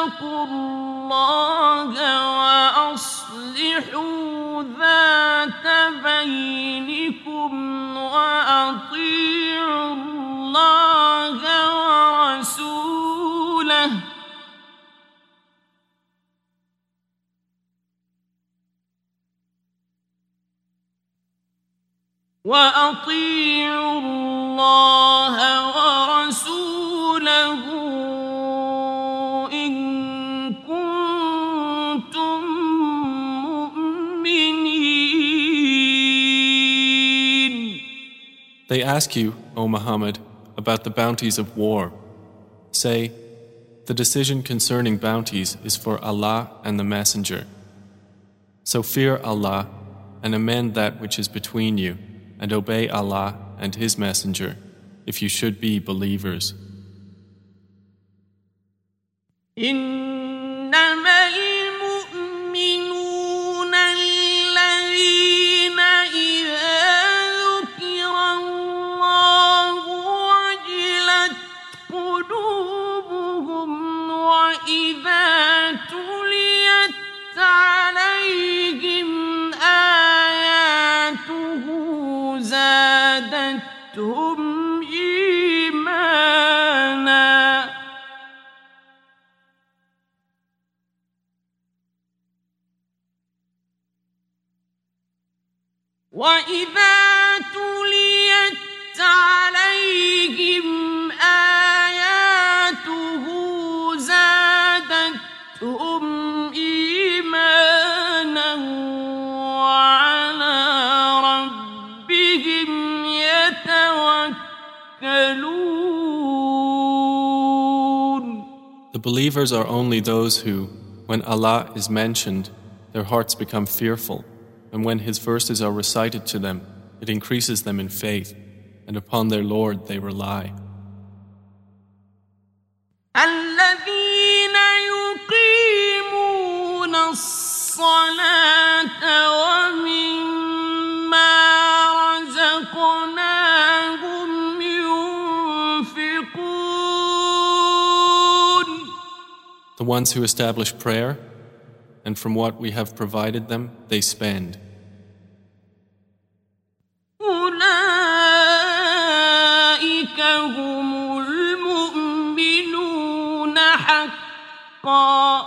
الله وأصلحوا ذات بينكم وأطيعوا الله ورسوله. وأطيعوا الله ورسوله. They ask you, O Muhammad, about the bounties of war. Say, the decision concerning bounties is for Allah and the Messenger. So fear Allah and amend that which is between you, and obey Allah and His Messenger, if you should be believers. In وإذا تليت عليهم آياته زادتهم إيمانا وعلى ربهم يتوكلون The believers are only those who, when Allah is mentioned, their hearts become fearful, and when his verses are recited to them, it increases them in faith, and upon their Lord they rely. The ones who establish prayer and from what we have provided them, they spend. أولئك هم المؤمنون حقا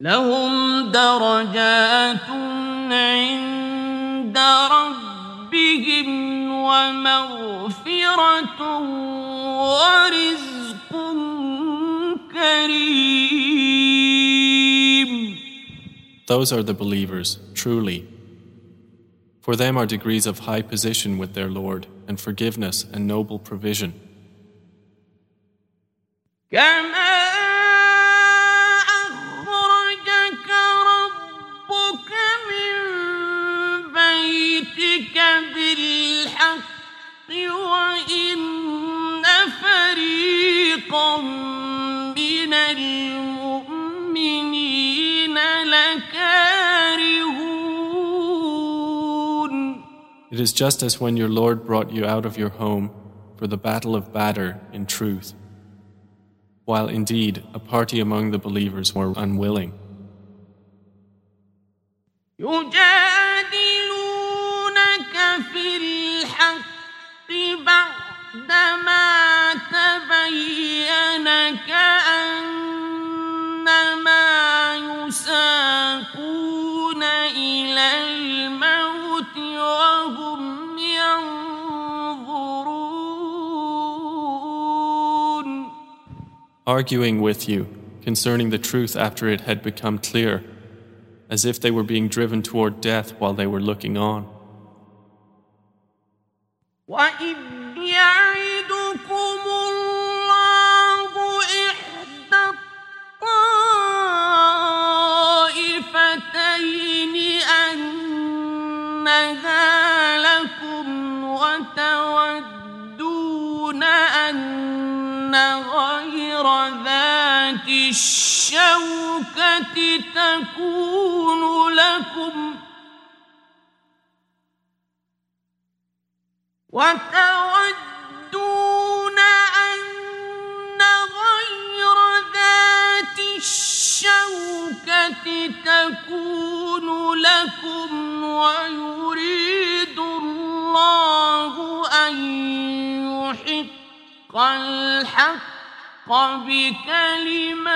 لهم درجات عند ربهم ومغفرة ورزق كريم Those are the believers, truly. For them are degrees of high position with their Lord, and forgiveness and noble provision. كما أخرجك ربك من بيتك بالحق وإن فريقا من المؤمنين لكارهون It is just as when your Lord brought you out of your home for the battle of Badr in truth, while indeed a party among the believers were unwilling. arguing with you concerning the truth after it had become clear, as if they were being driven toward death while they were looking on. أنها الشوكة تكون لكم وتودون أن غير ذات الشوكة تكون لكم ويريد الله أن يحق الحق بكلماته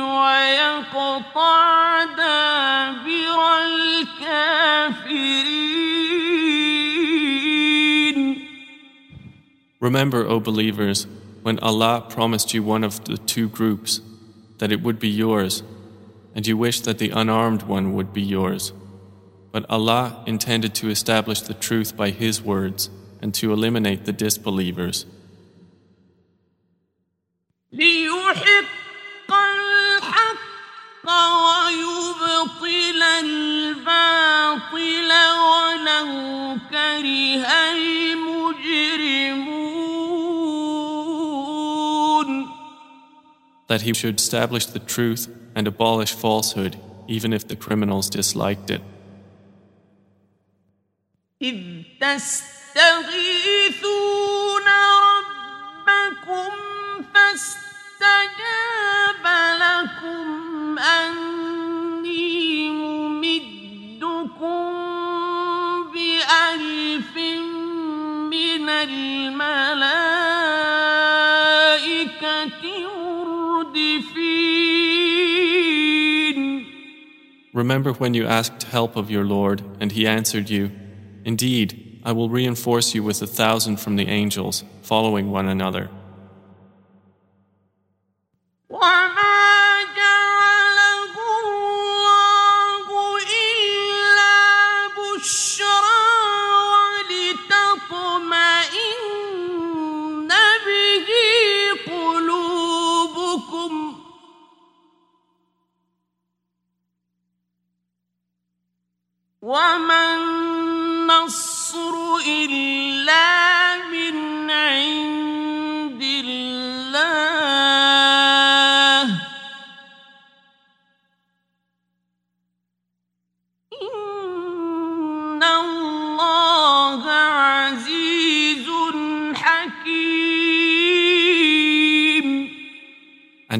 ويقطع دابر الكافرين Remember, O believers, when Allah promised you one of the two groups, that it would be yours, and you wished that the unarmed one would be yours. But Allah intended to establish the truth by His words and to eliminate the disbelievers. ليحق الحق ويبطل الباطل ولو كره المجرمون That He should establish the truth and abolish falsehood, even if the criminals disliked it. إذ تستغيثون ربكم فاستجاب لكم أني ممدكم بألف من الملائكة مردفين Remember when you asked help of your Lord, and He answered you, Indeed, I will reinforce you with a thousand from the angels, following one another.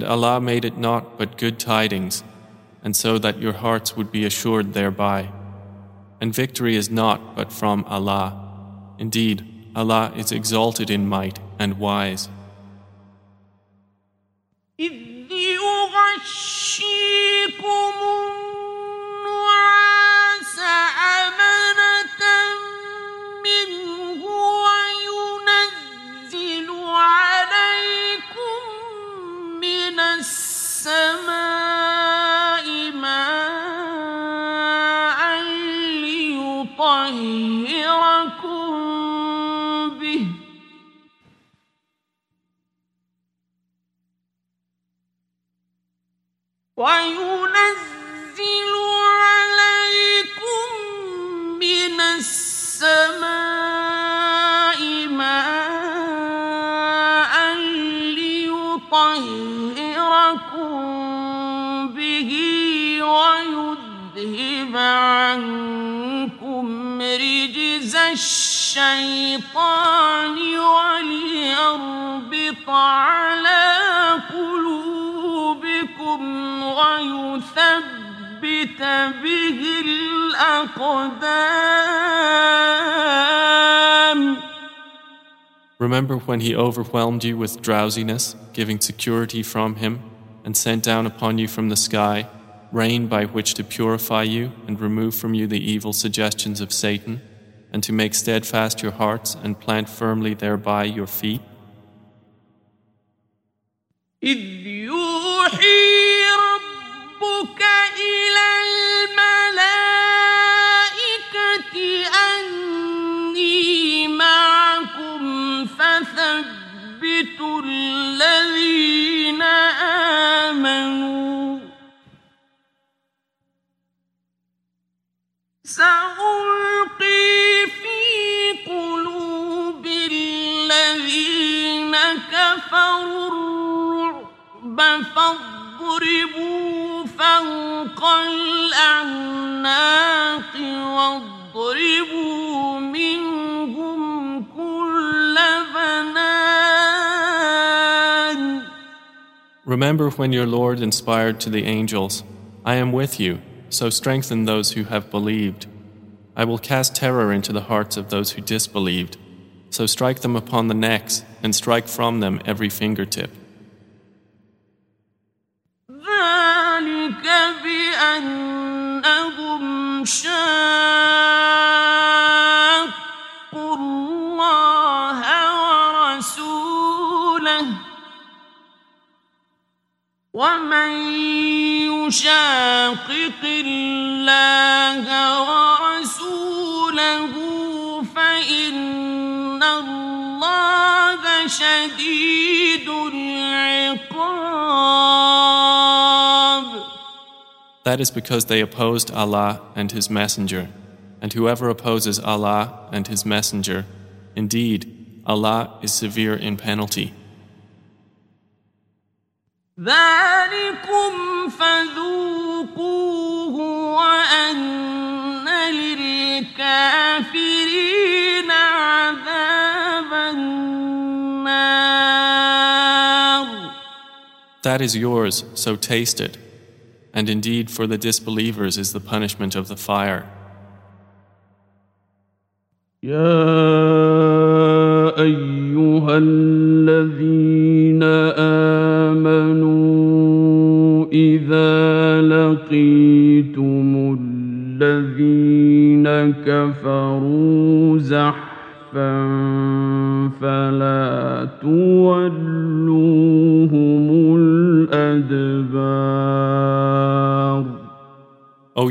And Allah made it not but good tidings, and so that your hearts would be assured thereby. And victory is not but from Allah. Indeed, Allah is exalted in might and wise. إذ يغشيكم السماء ماء ليطهركم Remember when He overwhelmed you with drowsiness, giving security from Him, and sent down upon you from the sky rain by which to purify you and remove from you the evil suggestions of Satan, and to make steadfast your hearts and plant firmly thereby your feet? إذ يوحي ربك إلى الذين آمنوا. سألقي في قلوب الذين كفروا الرعب فاضربوا فوق الأعناق واضربوا منهم Remember when your Lord inspired to the angels, I am with you, so strengthen those who have believed. I will cast terror into the hearts of those who disbelieved, so strike them upon the necks and strike from them every fingertip. ذلك يشاقق الله ورسوله فإن الله شديد العقاب That is because they opposed Allah and His Messenger. And whoever opposes Allah and His Messenger, indeed, Allah is severe in penalty. ذلكم فذوقوه وأن للكافرين عذاب النار That is yours, so taste it. And indeed, for the disbelievers is the punishment of the fire. يا أيها الذين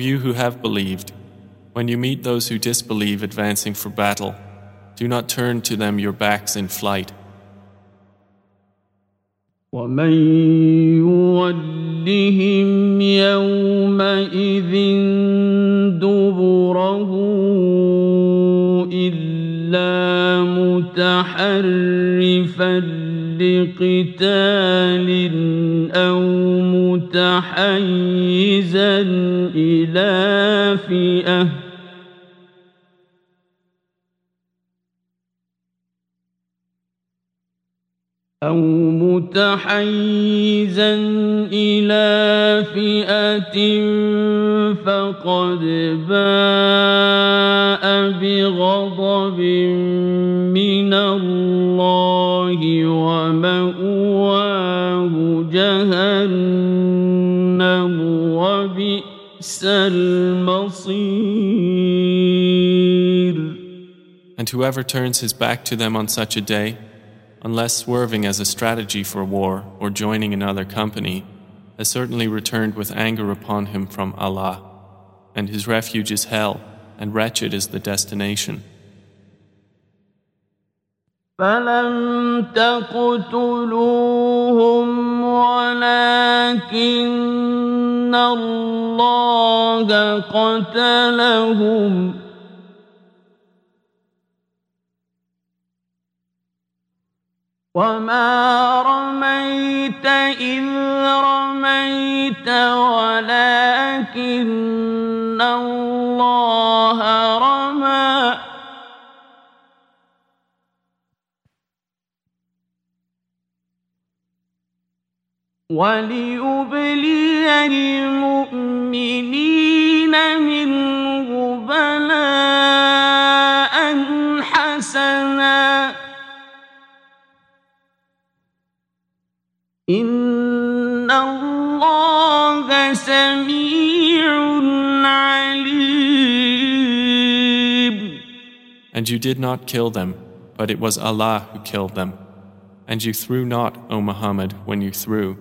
you who have believed, when you meet those who disbelieve advancing for battle, do not turn to them your backs in flight. ومن يولهم يومئذ دبره إلا متحرفا لقتال أو متحيزا إلى فئة أو متحيزا إلى فئة فقد باء بغضب من الله. ومأواه جهنم وبئس المصير And whoever turns his back to them on such a day, unless swerving as a strategy for war or joining another company, has certainly returned with anger upon him from Allah, and his refuge is hell, and wretched is the destination. فلم تقتلوهم ولكن الله قتلهم وما رميت إذ رميت ولكن الله وليبلي المؤمنين منه بلاء حسنا إن الله سميع عليم And you did not kill them, but it was Allah who killed them. And you threw not, O Muhammad, when you threw,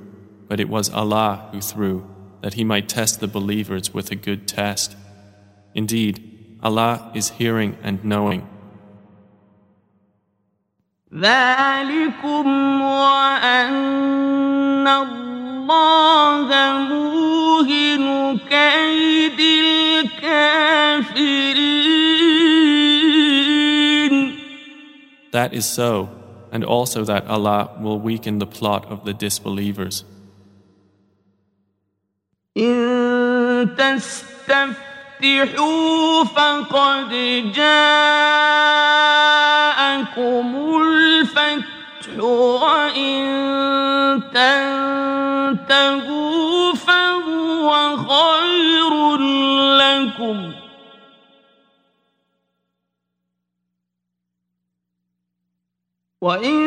but it was Allah who threw, that He might test the believers with a good test. Indeed, Allah is hearing and knowing. ذلكم وأن الله موهن كيد الكافرين That is so, and also that Allah will weaken the plot of the disbelievers. إن تستفتحوا فقد جاءكم الفتح وإن تنتهوا فهو خير لكم. وإن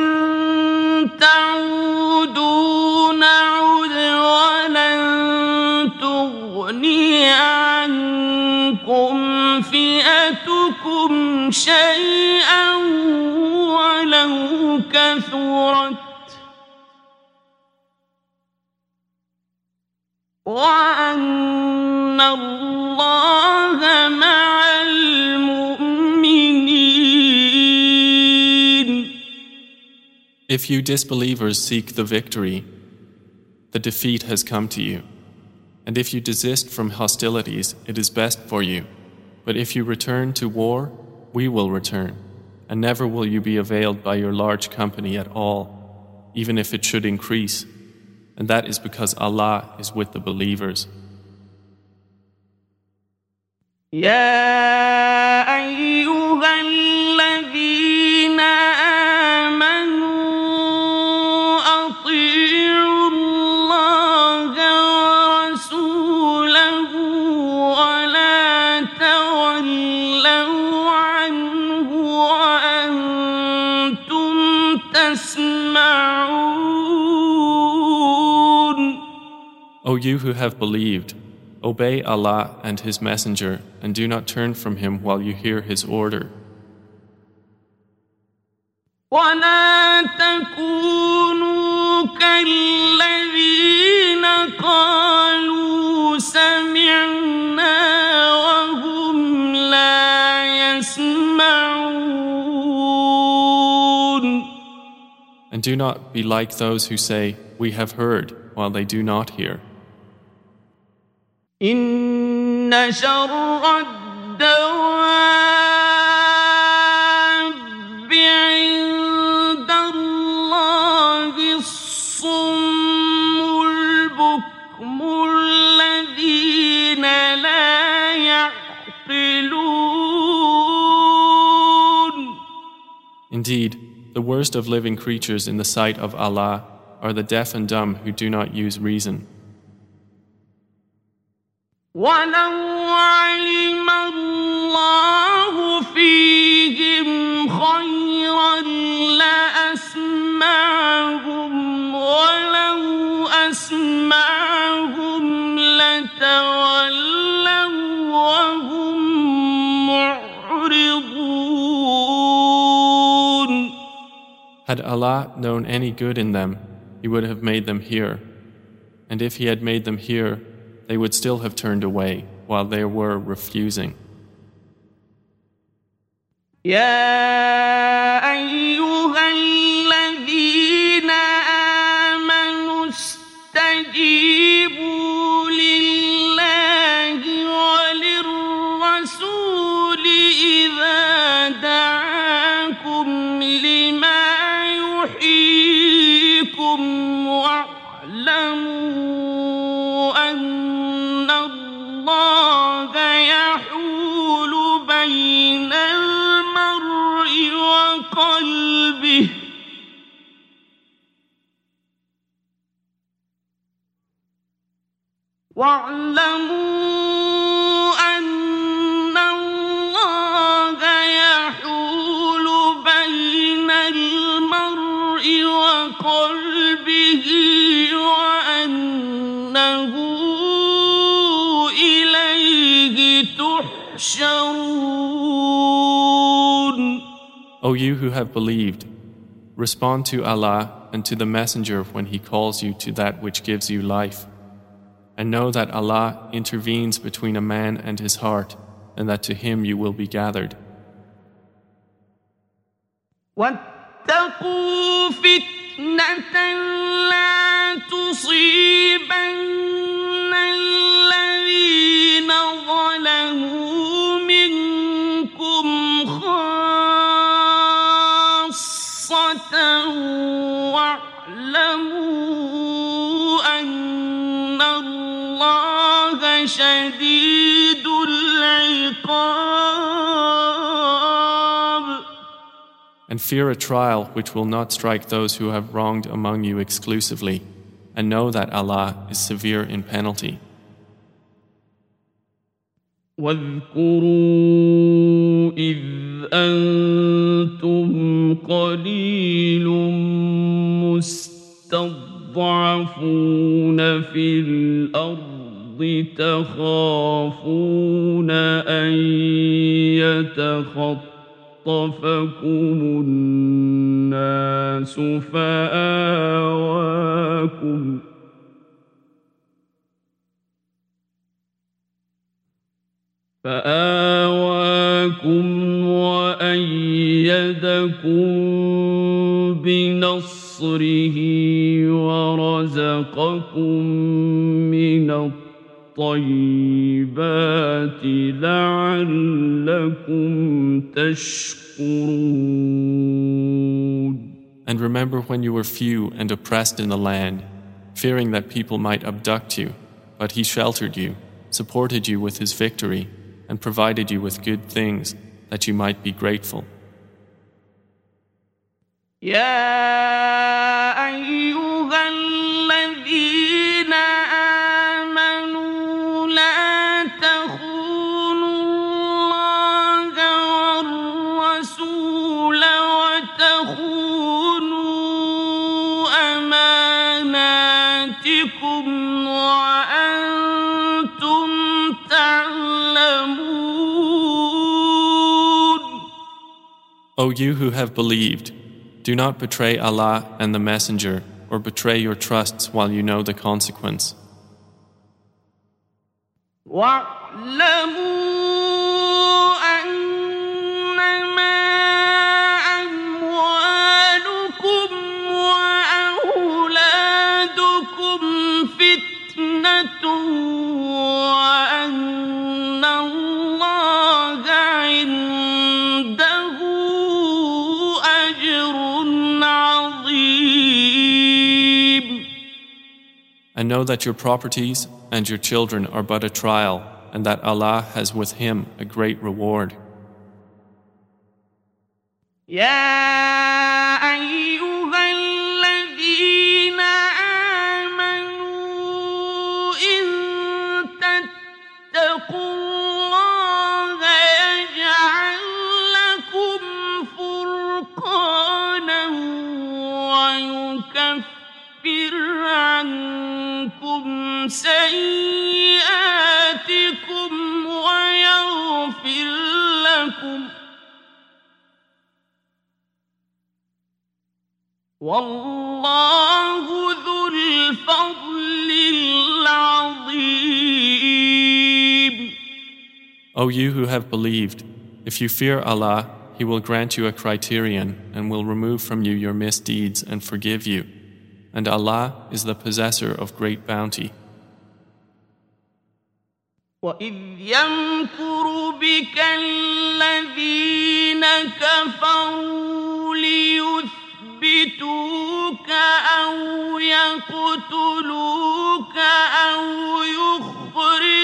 تعودوا نعد عنكم فئتكم شيئا ولو كثرت وأن الله مع If you disbelievers seek the victory, the defeat has come to you. And if you desist from hostilities, it is best for you. But if you return to war, we will return, and never will you be availed by your large company at all, even if it should increase. And that is because Allah is with the believers. يا أيها O you who have believed, obey Allah and His Messenger, and do not turn from Him while you hear His order. ولا تكونوا كالذين قالوا سمعنا وهم لا يسمعون And do not be like those who say, We have heard, while they do not hear. إن شر الدواب عند الله الصم البكم الذين لا يعقلون Indeed, the worst of living creatures in the sight of Allah are the deaf and dumb who do not use reason. ولو علم الله فيهم خيرا لأسمعهم ولو أسمعهم لتولوا وهم معرضون Had Allah known any good in them, He would have made them hear. And if He had made them hear, they would still have turned away while they were refusing. يا أيها واعلموا أن الله يحول بين المرء وقلبه وأنه إليه تحشرون O you who have believed, respond to Allah and to the Messenger when He calls you to that which gives you life. And know that Allah intervenes between a man and his heart, and that to Him you will be gathered. واتقوا فتنة لا تصيبن شديد العقاب And fear a trial which will not strike those who have wronged among you exclusively, and know that Allah is severe in penalty. واذكروا إذ أنتم قليل مستضعفون في الأرض تخافون أن يتخطفكم الناس فآواكم ۖ فآواكم وأيدكم بنصره ورزقكم من الطيبات لعلكم تشكرون And remember when you were few and oppressed in the land, fearing that people might abduct you, but he sheltered you, supported you with his victory, and provided you with good things that you might be grateful. يا O you who have believed, do not betray Allah and the Messenger, or betray your trusts while you know the consequence. and know that your properties and your children are but a trial, and that Allah has with Him a great reward. Yeah, I... سيئاتكم ويغفر لكم والله ذو الفضل العظيم O you who have believed, if you fear Allah, He will grant you a criterion and will remove from you your misdeeds and forgive you. And Allah is the possessor of great bounty. وإذ يمكر بك الذين كفروا ليثبتوك أو يقتلوك أو يخرجوك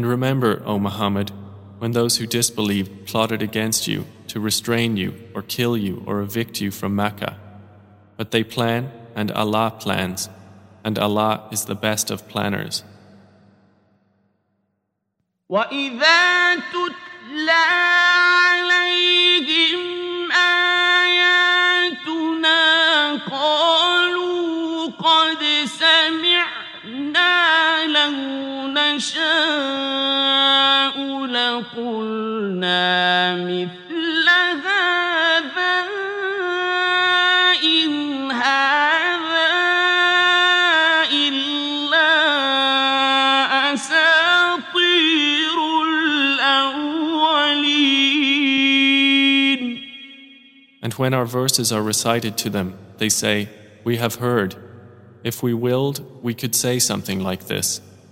And remember, O Muhammad, when those who disbelieved plotted against you to restrain you or kill you or evict you from Mecca. But they plan and Allah plans, and Allah is the best of planners. وإذا تتلى عليهم نشاء لقلنا مثل هذا إن هذا إلا أساطير الأولين And And when our verses are recited to them, they say, We have heard. If we willed, we could say something like this.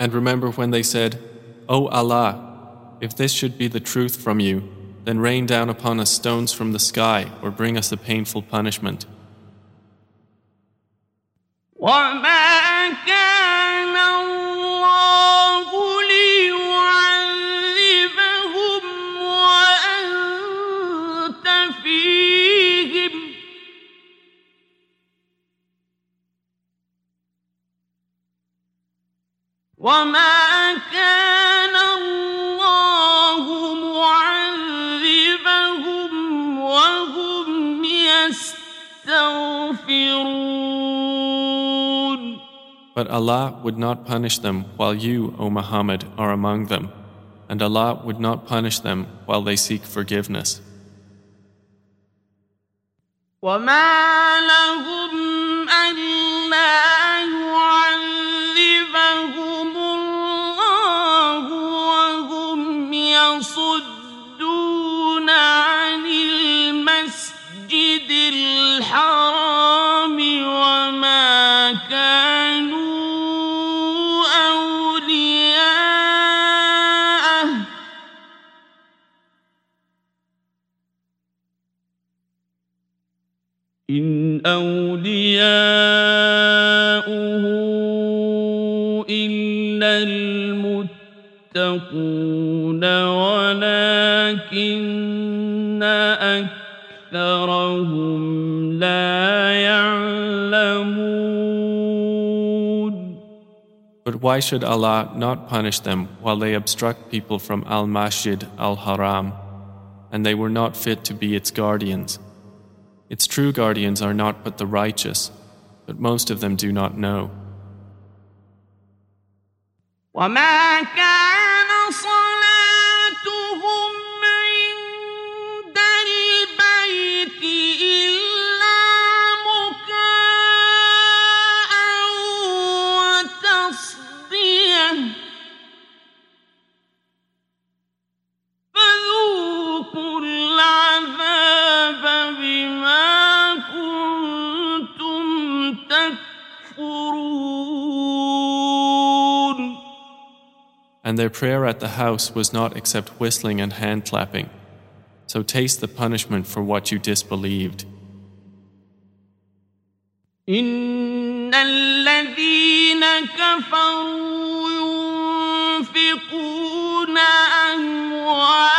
And remember when they said, O Allah, if this should be the truth from you, then rain down upon us stones from the sky or bring us a painful punishment. وما كان الله معذبهم وهم يستغفرون But Allah would not punish them while you, O Muhammad, are among them, and Allah would not punish them while they seek forgiveness. وما لهم ألا أولياؤه إلا المتقون ولكن أكثرهم لا يعلمون But why should Allah not punish them while they obstruct people from Al Masjid Al Haram, and they were not fit to be its guardians? Its true guardians are not but the righteous, but most of them do not know. And their prayer at the house was not except whistling and hand clapping. So taste the punishment for what you disbelieved. إن الذين كفروا ينفقون أموالهم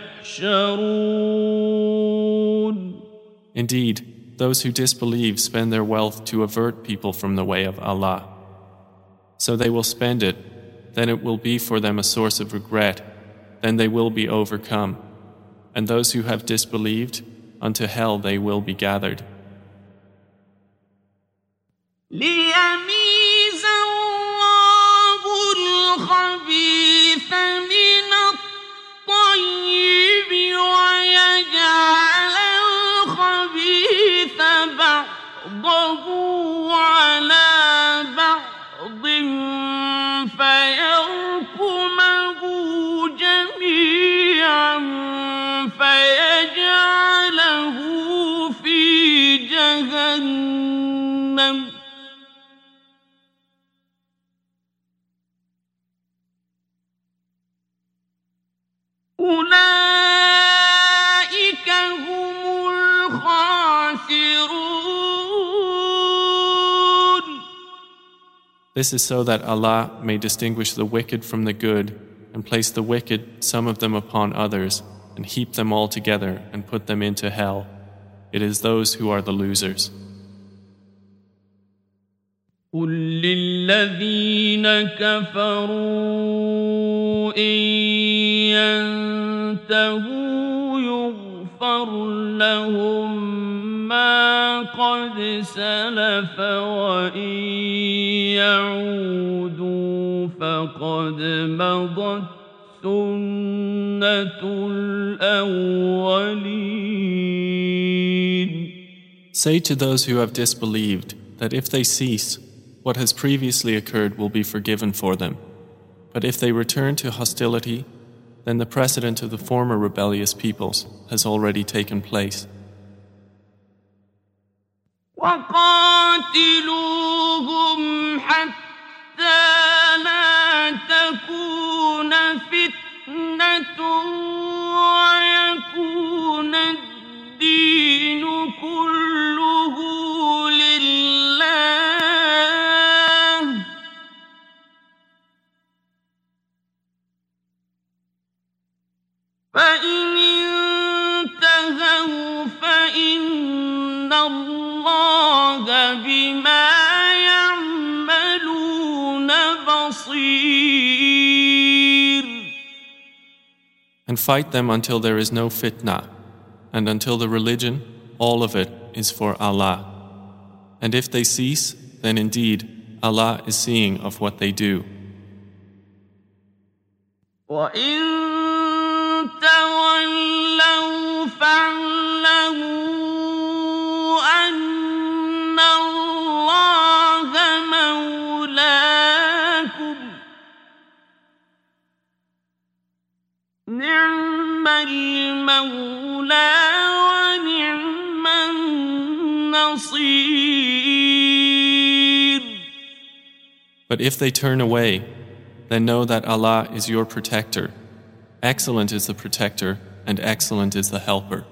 Indeed, those who disbelieve spend their wealth to avert people from the way of Allah. So they will spend it, then it will be for them a source of regret, then they will be overcome. And those who have disbelieved, unto hell they will be gathered. ليميز الله الخبيث من ويجعل الخبيث بعضه على This is so that Allah may distinguish the wicked from the good and place the wicked, some of them upon others, and heap them all together and put them into hell. It is those who are the losers. قل للذين كفروا إن ينتهوا يغفر لهم ما قد سلف وإن يعودوا فقد مضت سنة الأولين Say to those who have disbelieved that if they cease, what has previously occurred will be forgiven for them. But if they return to hostility, then the precedent of the former rebellious peoples has already taken place. وقاتلوهم حتى لا تكون فتنة ويكون الدين كله لله. فإن انتهوا فإن الله And fight them until there is no fitna, and until the religion, all of it, is for Allah. And if they cease, then indeed Allah is seeing of what they do. وإن تولوا فاعلموا المولى ونعم النصير But if they turn away, then know that Allah is your protector. Excellent is the protector, and excellent is the helper.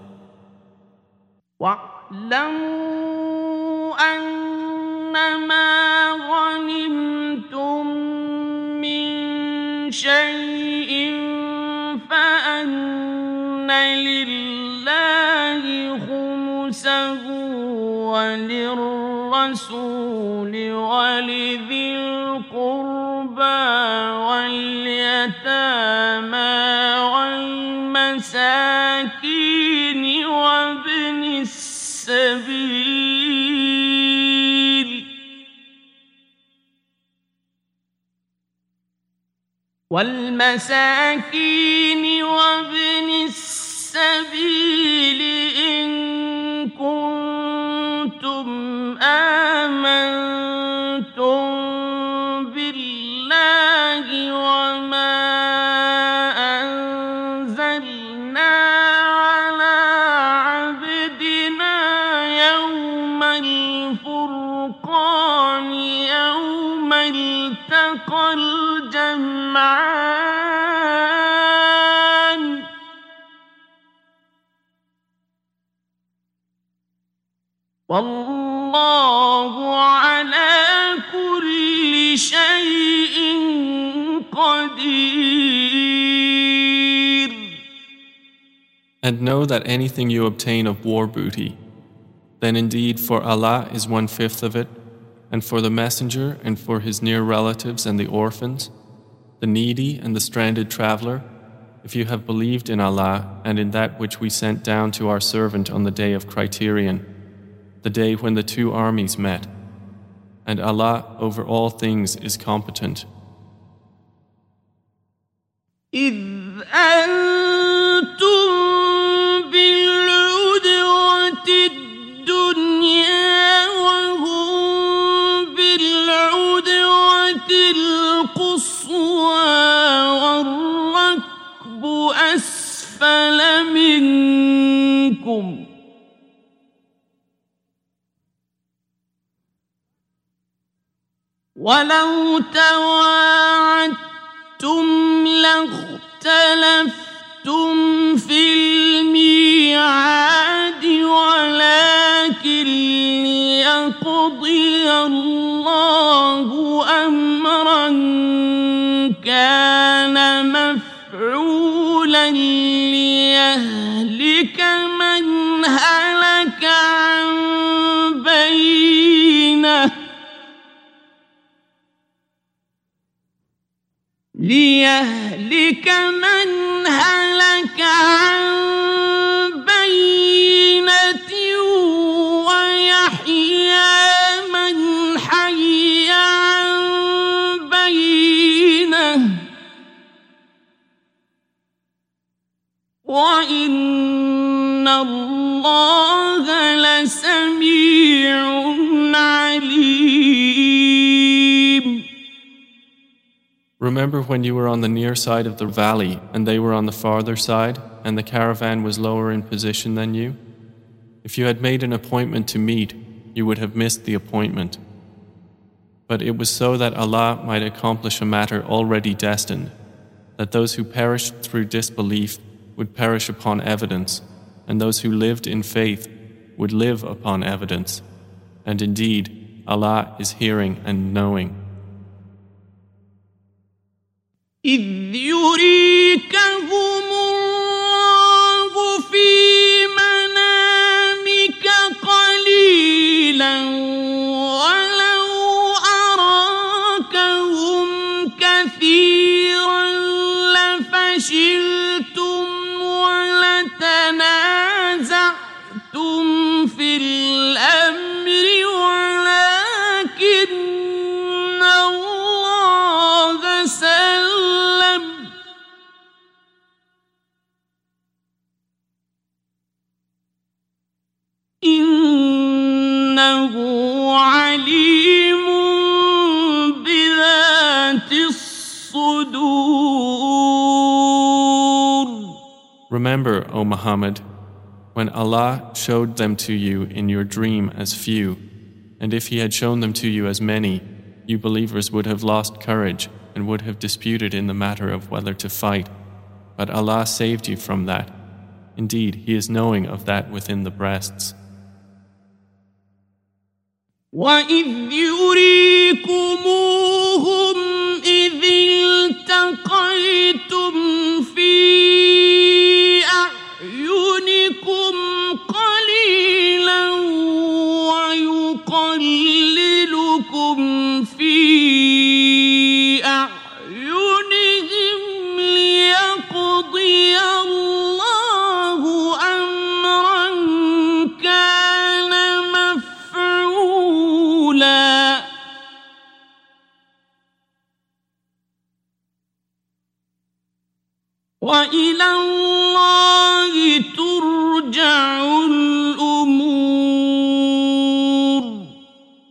واعلموا أنما غنمتم خمسه وللرسول ولذي القربى واليتامى والمساكين وابن السبيل. والمساكين وابن السبيل إن كنتم آمنتم والله على كل شيء قدير And know that anything you obtain of war booty, then indeed for Allah is one fifth of it, and for the messenger and for his near relatives and the orphans, the needy and the stranded traveler, if you have believed in Allah and in that which we sent down to our servant on the day of criterion, the day when the two armies met. And Allah over all things is competent. ولو تواعدتم لاختلفتم في الميعاد ولكن ليقضي الله أمرا كان مفعولا ليهلك من هلك عن ليهلك من هلك عن بينة ويحيى من حي عن بينه وإن الله لسميع عليم Remember when you were on the near side of the valley and they were on the farther side, and the caravan was lower in position than you? If you had made an appointment to meet, you would have missed the appointment. But it was so that Allah might accomplish a matter already destined, that those who perished through disbelief would perish upon evidence, and those who lived in faith would live upon evidence. And indeed, Allah is hearing and knowing. إذ يريكهم Remember, O Muhammad, when Allah showed them to you in your dream as few, and if He had shown them to you as many, you believers would have lost courage and would have disputed in the matter of whether to fight. But Allah saved you from that. Indeed, He is knowing of that within the breasts. وإذ يريكموهم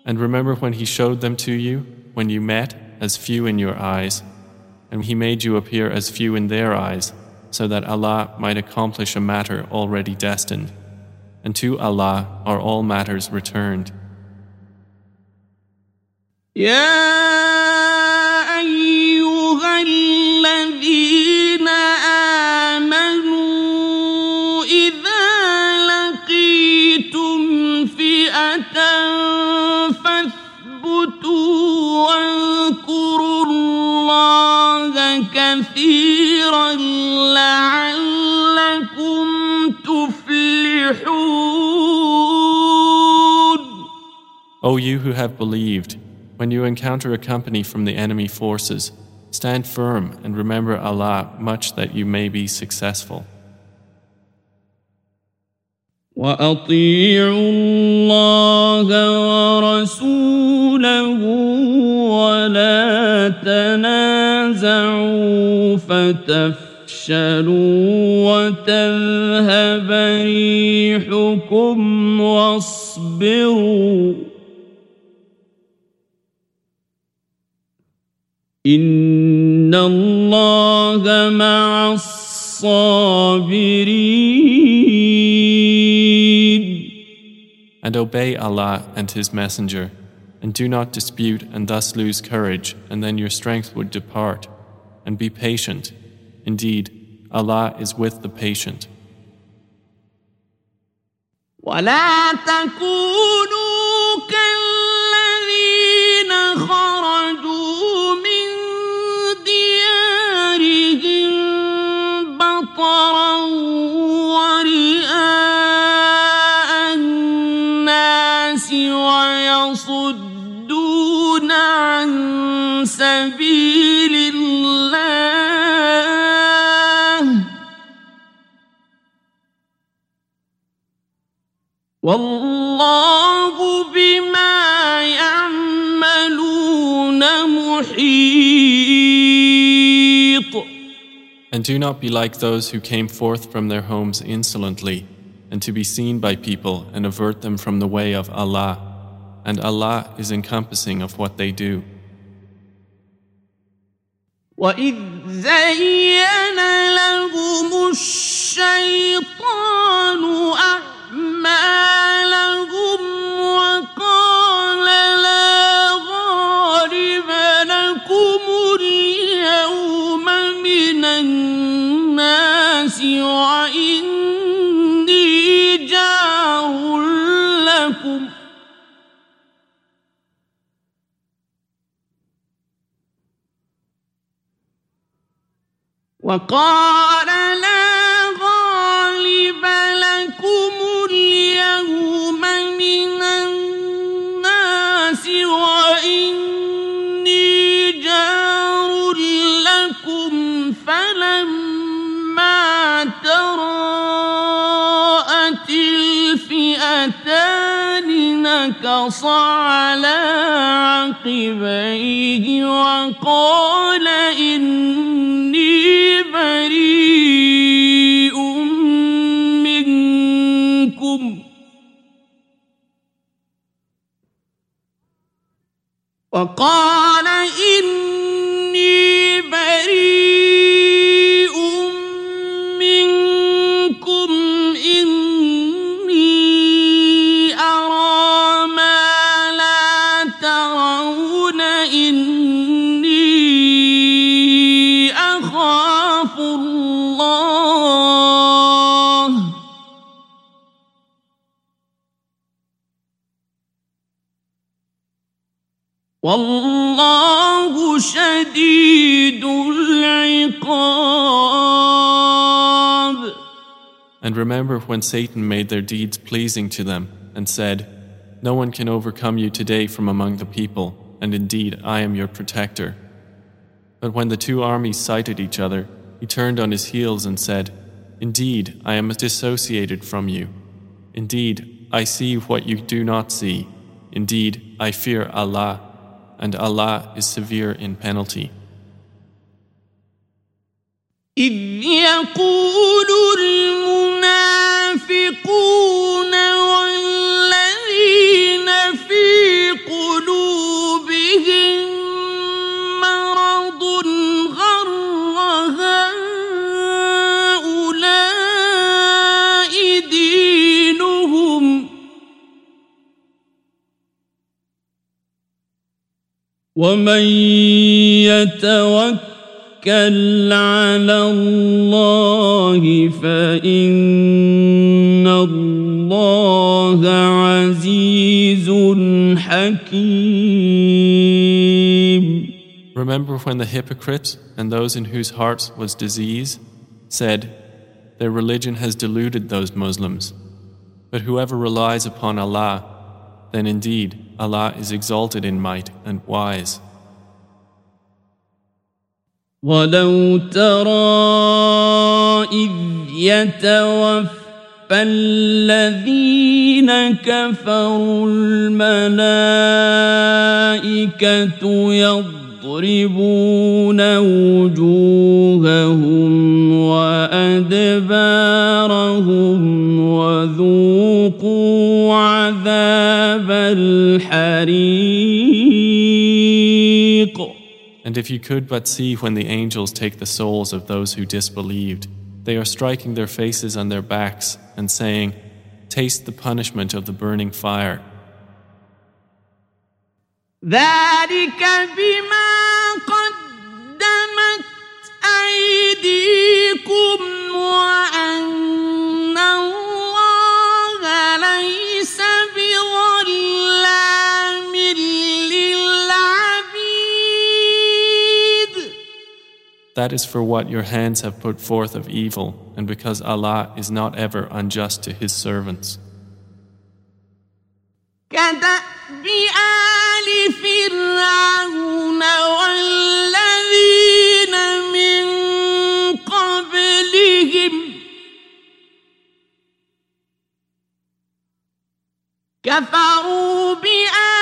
And remember when He showed them to you, when you met, as few in your eyes, and He made you appear as few in their eyes, so that Allah might accomplish a matter already destined. And to Allah are all matters returned. يا كثيرا لعلكم تفلحون O you who have believed, when you encounter a company from the enemy forces, stand firm and remember Allah much that you may be successful. وأطيعوا الله ورسوله ولا تنازعوا فتفشلوا وتذهب ريحكم واصبروا. إن الله مع الصابرين. And obey Allah and His Messenger, and do not dispute and thus lose courage, and then your strength would depart. And be patient. Indeed, Allah is with the patient. ولا تكونوا كالذين خرجوا سبيل الله والله بما يعملون محيط And do not be like those who came forth from their homes insolently, and to be seen by people and avert them from the way of Allah. And Allah is encompassing of what they do. وإذ زين لهم الشيطان أعمالهم وقال لا غالب لكم اليوم من الناس وإني وقال لا غالب لكم اليوم من الناس وإني جار لكم فلما تراءت الفئتان نكص على عقبيه وقال إني وقال إن والله شديد العقاب And remember when Satan made their deeds pleasing to them and said, No one can overcome you today from among the people, and indeed I am your protector. But when the two armies sighted each other, he turned on his heels and said, Indeed, I am dissociated from you. Indeed, I see what you do not see. Indeed, I fear Allah, and Allah is severe in penalty. إذ يقول المنافقون ومن يتوكل على الله فإن الله عزيز حكيم Remember when the hypocrites and those in whose hearts was disease said, Their religion has deluded those Muslims. But whoever relies upon Allah, then indeed Allah is exalted in might and wise. ولو ترى إذ يتوفى الذين كفروا الملائكة يضربون وجوههم وأدبارهم وذوقوا عذاب الحريق And if you could but see when the angels take the souls of those who disbelieved, they are striking their faces on their backs and saying, Taste the punishment of the burning fire. ذلك بما قدمت أيديكم That is for what your hands have put forth of evil, and because Allah is not ever unjust to His servants. كدأب آل فرعون والذين من قبلهم كفروا بآيات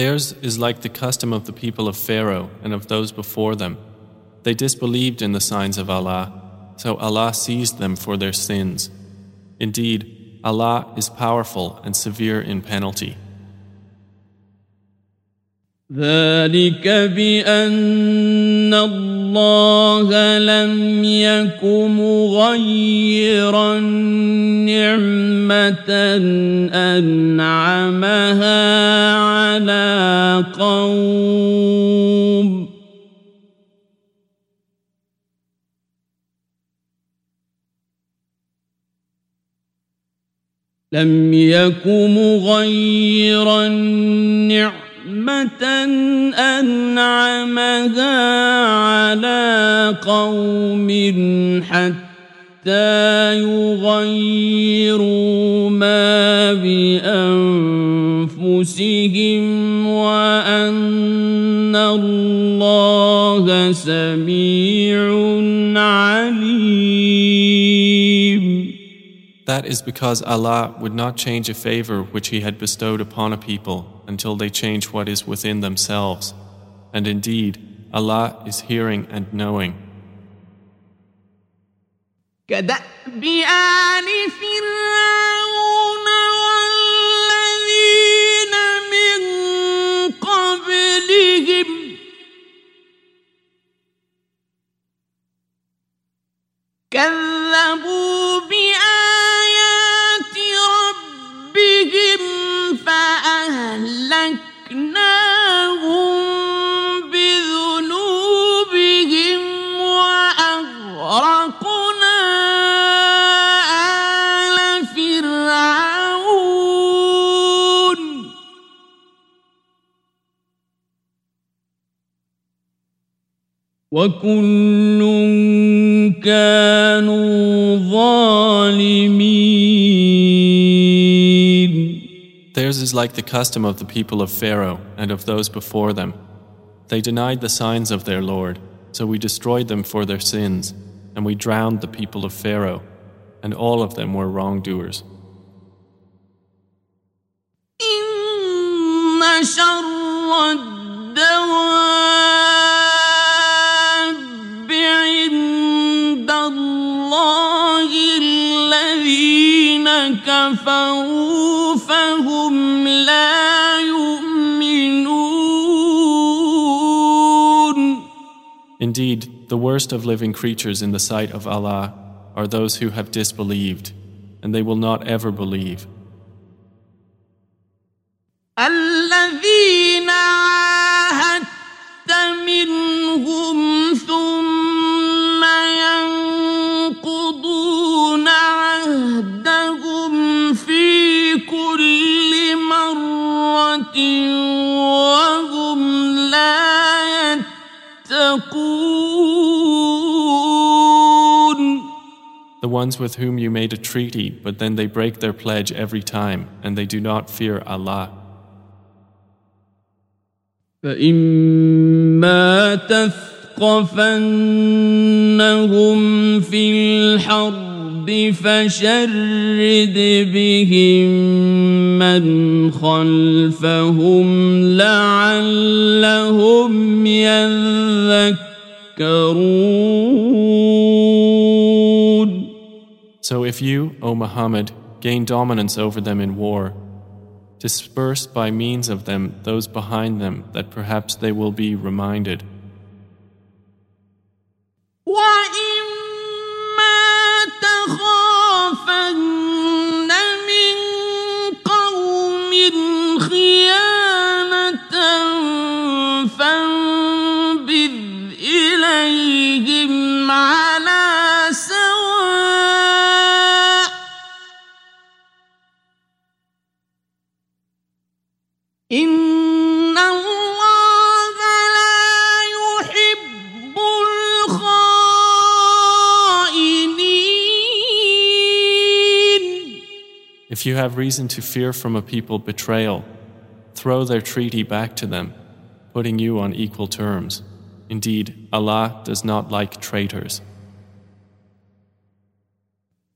Theirs is like the custom of the people of Pharaoh and of those before them. They disbelieved in the signs of Allah, so Allah seized them for their sins. Indeed, Allah is powerful and severe in penalty. ذلك بأن الله لم يك مغيرا نعمة أنعمها على قوم. لم يك مغيرا نعمة أنعمها على قوم حتى يغيروا ما بأنفسهم وأن الله سميع That is because Allah would not change a favor which He had bestowed upon a people until they change what is within themselves. And indeed, Allah is hearing and knowing. كدأب آل فرعون والذين من قبلهم كذبوا فأهلكناهم بذنوبهم وأغرقنا آل فرعون. وكل كانوا ظالمين. Theirs is like the custom of the people of Pharaoh and of those before them. They denied the signs of their Lord, so we destroyed them for their sins, and we drowned the people of Pharaoh, and all of them were wrongdoers. إن شر الدواب عند الله الذين كفروا فهم لا يؤمنون Indeed, the worst of living creatures in the sight of Allah are those who have disbelieved, and they will not ever believe. الذين ones with whom you made a treaty, but then they break their pledge every time, and they do not fear Allah. فإما تثقفنهم في الحرب فشرد بهم من خلفهم لعلهم يذكرون so if you, O Muhammad, gain dominance over them in war, disperse by means of them those behind them that perhaps they will be reminded. What? If you have reason to fear from a people betrayal, throw their treaty back to them, putting you on equal terms. Indeed, Allah does not like traitors.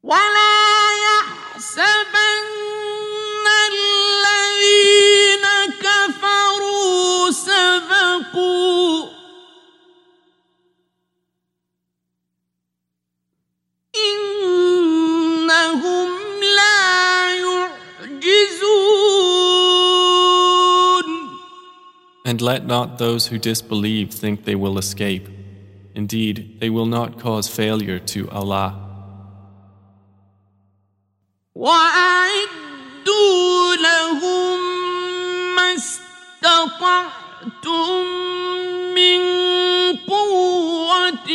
ولا يحسبن الذين كفروا سبقوا And let not those who disbelieve think they will escape. Indeed, they will not cause failure to Allah. وأعدوا لهم ما استطعتم من قوة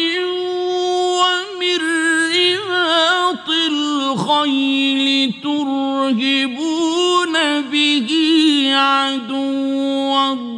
ومن رباط الخيل ترهبون به عدو الله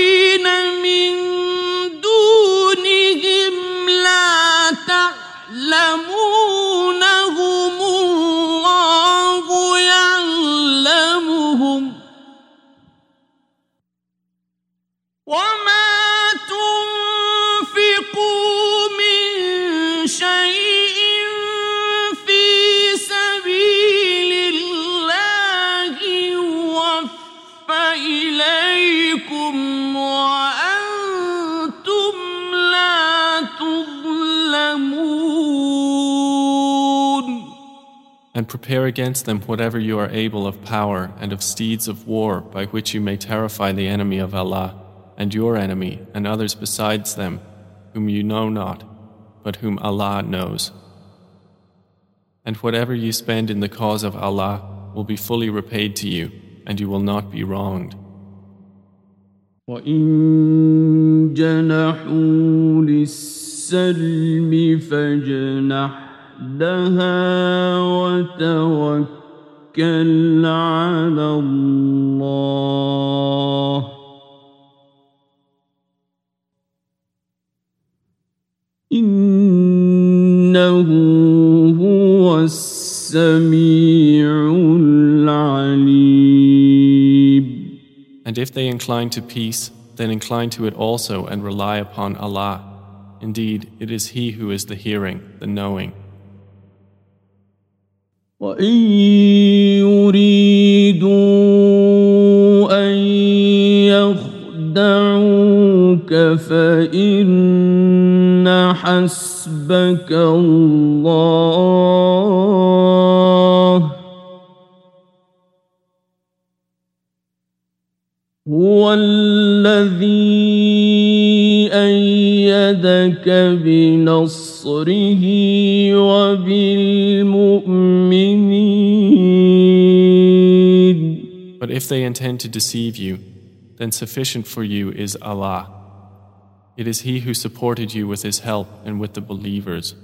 prepare against them whatever you are able of power and of steeds of war by which you may terrify the enemy of Allah and your enemy and others besides them whom you know not, but whom Allah knows. And whatever you spend in the cause of Allah will be fully repaid to you, and you will not be wronged. وإن جنحوا للسلم فاجنح لها وتوكل على الله إنه هو السميع العليم And if they incline to peace, then incline to it also and rely upon Allah. Indeed, it is He who is the hearing, the knowing. وإن يريدوا أن يخدعوك فإن حسبك الله هو الذي أيدك بنصره But if they intend to deceive you, then sufficient for you is Allah. It is He who supported you with His help and with the believers.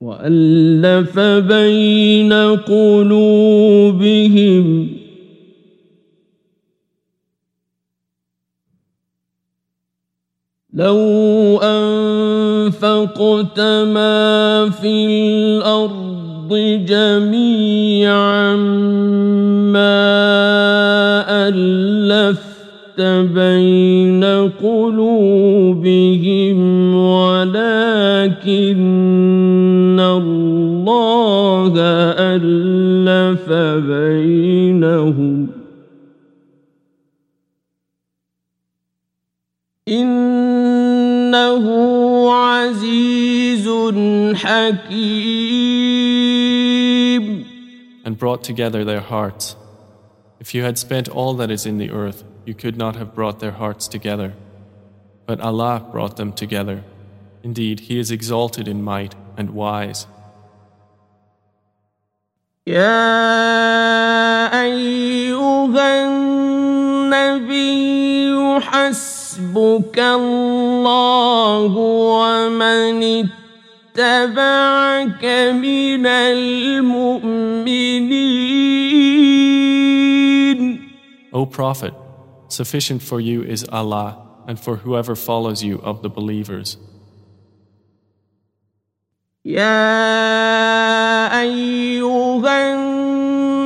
وألف بين قلوبهم لو أنفقت ما في الأرض جميعا ما ألفت بين قلوبهم ولكن الله ألف بينهم. إنه عزيز حكيم. and brought together their hearts. If you had spent all that is in the earth, you could not have brought their hearts together. But Allah brought them together. Indeed, He is exalted in might and wise. يا أيها النبي حسبك الله ومن اتبعك من المؤمنين O Prophet, sufficient for you is Allah and for whoever follows you of the believers. يا أيها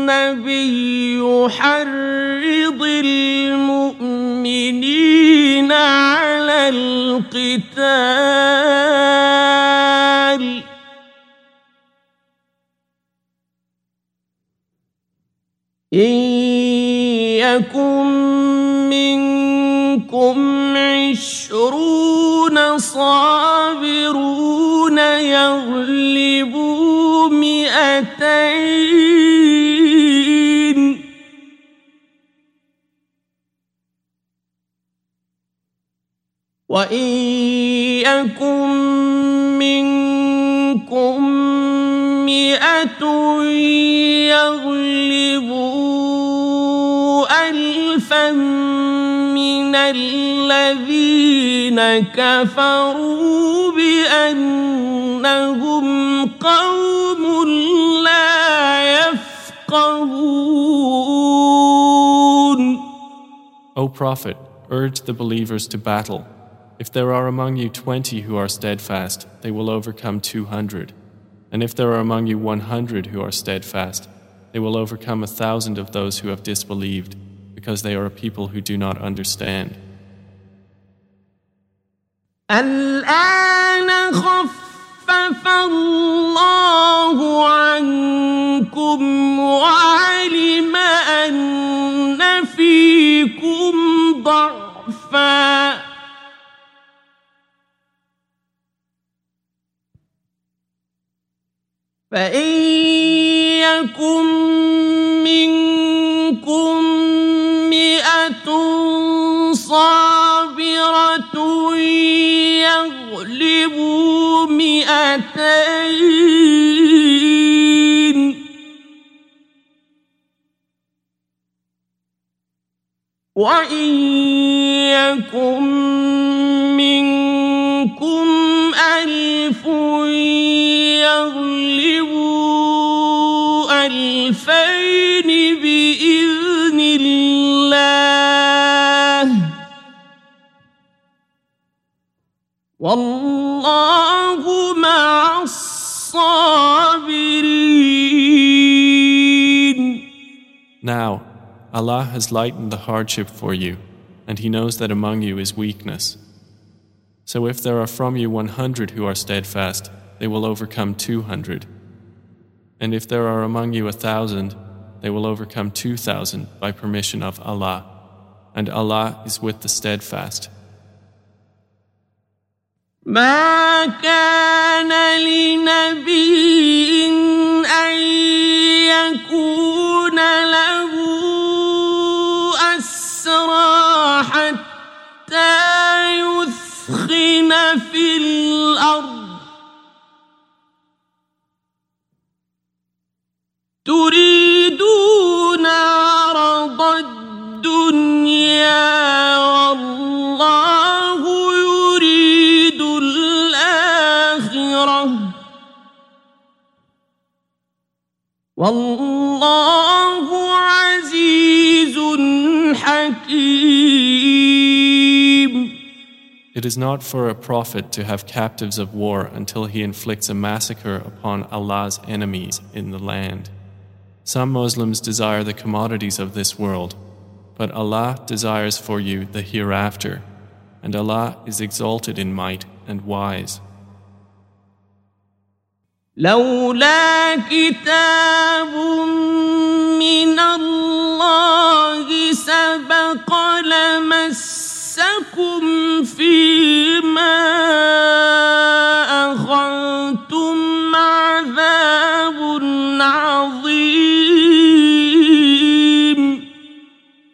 النبي حرض المؤمنين على القتال إن يكن منكم عشرون صابرون يغلبوا مئتين. وإن يكن منكم مئة يغلبوا ألفا من الذين كفروا بأنهم قوم لا يفقهون O Prophet, urge the believers to battle. If there are among you twenty who are steadfast, they will overcome two hundred. And if there are among you one hundred who are steadfast, they will overcome a thousand of those who have disbelieved, because they are a people who do not understand. الآن خفف الله عنكم وعلم أن فيكم ضعفا فإن يكن منكم مئة صابرة يغلبوا مئتين. وإن يكن منكم ألف يغلبوا ألفين بإذن الله والله مع الصابرين Now, Allah has lightened the hardship for you, and He knows that among you is weakness. So if there are from you 100 who are steadfast, they will overcome 200. And if there are among you a thousand, they will overcome 2,000 by permission of Allah. And Allah is with the steadfast. ما كان لنبي أن يكون له أسرى حتى يثخن في الأرض تريدون عرض الدنيا والله يريد الآخرة والله عزيز حكيم It is not for a prophet to have captives of war until he inflicts a massacre upon Allah's enemies in the land. Some Muslims desire the commodities of this world, but Allah desires for you the hereafter, and Allah is exalted in might and wise. لولا كتاب من الله سبق لمسكم فيما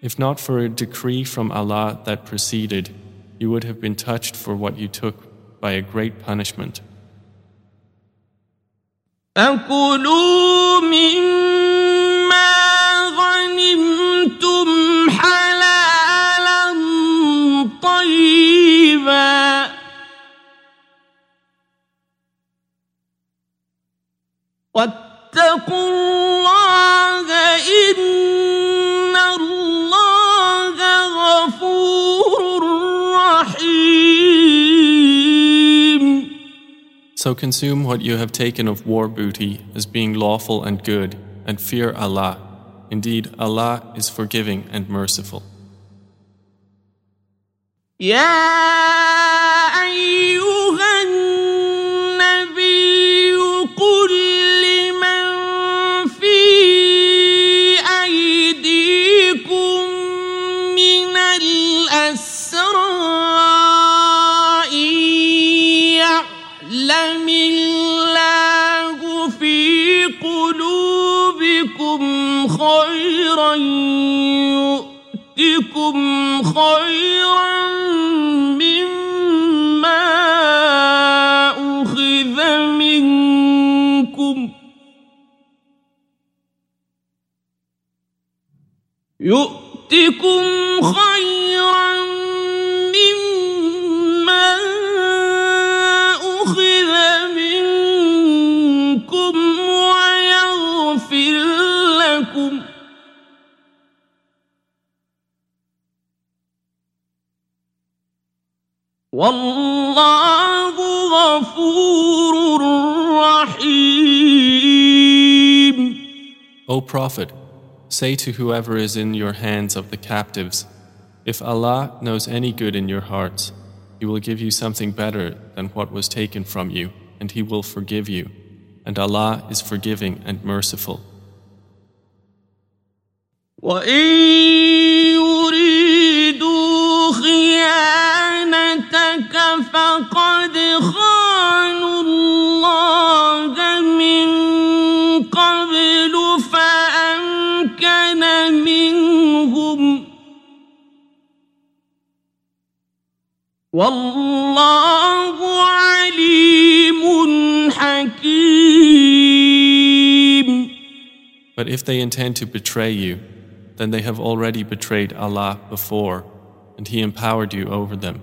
If not for a decree from Allah that preceded, you would have been touched for what you took by a great punishment. فكلوا مما غنمتم حلالا طيبا واتقوا الله إن الله So consume what you have taken of war booty as being lawful and good, and fear Allah. Indeed, Allah is forgiving and merciful. يا أيها يؤتكم خيرا مما أخذ منكم يؤتكم خيرا والله غفور رحيم O Prophet, say to whoever is in your hands of the captives, If Allah knows any good in your hearts, He will give you something better than what was taken from you, and He will forgive you. And Allah is forgiving and merciful. فقد خانوا الله من قبل فأمكن منهم والله عليم حكيم But if they intend to betray you, then they have already betrayed Allah before, and He empowered you over them.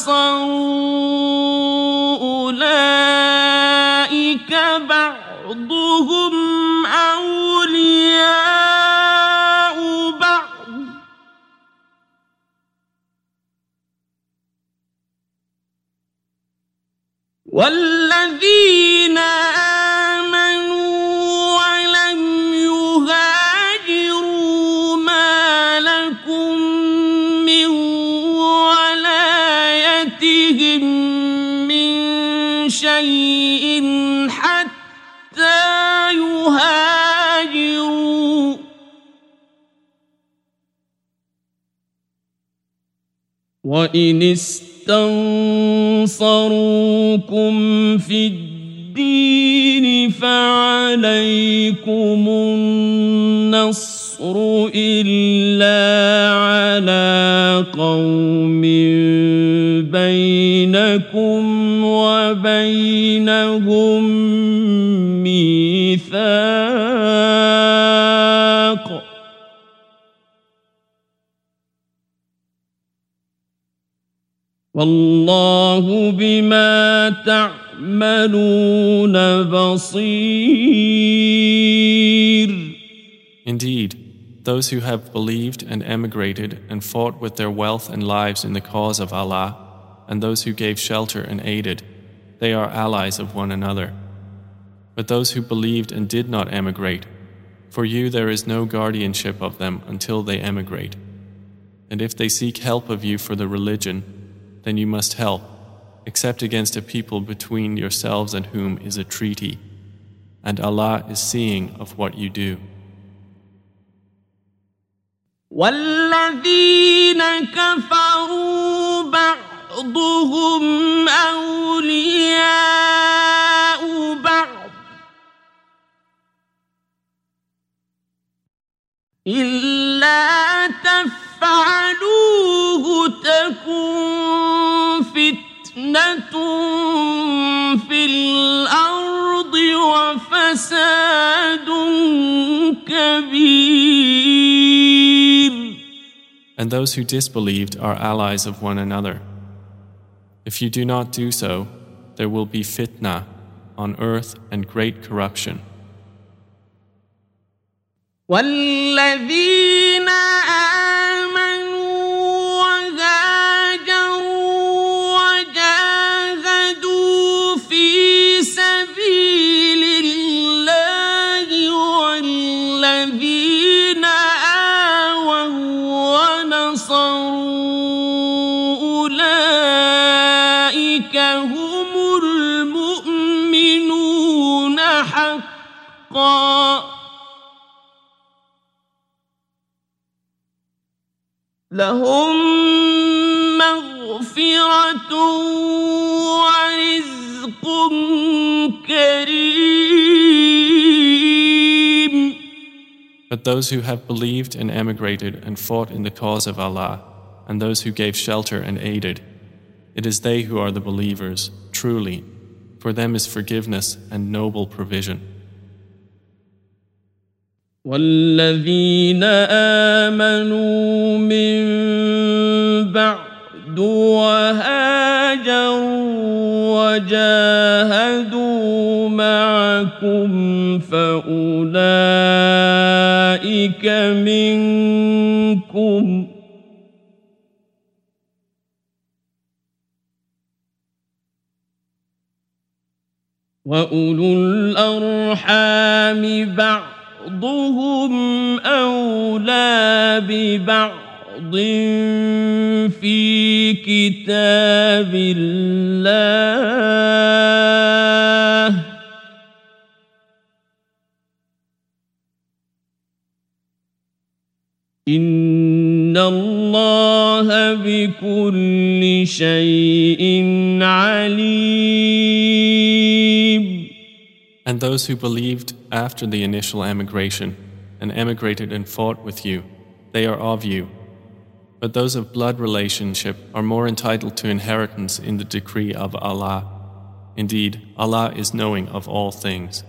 ونصروا أولئك بعضهم أولياء بعض والذين شيء حتى يهاجروا. وإن استنصروكم في الدين فعليكم النصر إلا على قوم بينكم وبينهم ميثاق والله بما تعملون بصير Indeed, those who have believed and emigrated and fought with their wealth and lives in the cause of Allah, and those who gave shelter and aided, they are allies of one another. But those who believed and did not emigrate, for you there is no guardianship of them until they emigrate. And if they seek help of you for the religion, then you must help, except against a people between yourselves and whom is a treaty. And Allah is seeing of what you do. والذين كفروا بعضهم أولياء بعض إلا تفعلوه تكون فتنة في الأرض وفساد كبير And those who disbelieved are allies of one another. If you do not do so, there will be fitna on earth and great corruption. والذين ورزق كريم But those who have believed and emigrated and fought in the cause of Allah, and those who gave shelter and aided, it is they who are the believers, truly. For them is forgiveness and noble provision. والذين آمنوا من بعد وهاجروا وجاهدوا معكم فأولئك منكم. وأولو الأرحام بعضهم أولى ببعض. في كتاب الله إن الله بكل شيء عليم And those who believed after the initial emigration and emigrated and fought with you, they are of you. But those of blood relationship are more entitled to inheritance in the decree of Allah. Indeed, Allah is knowing of all things.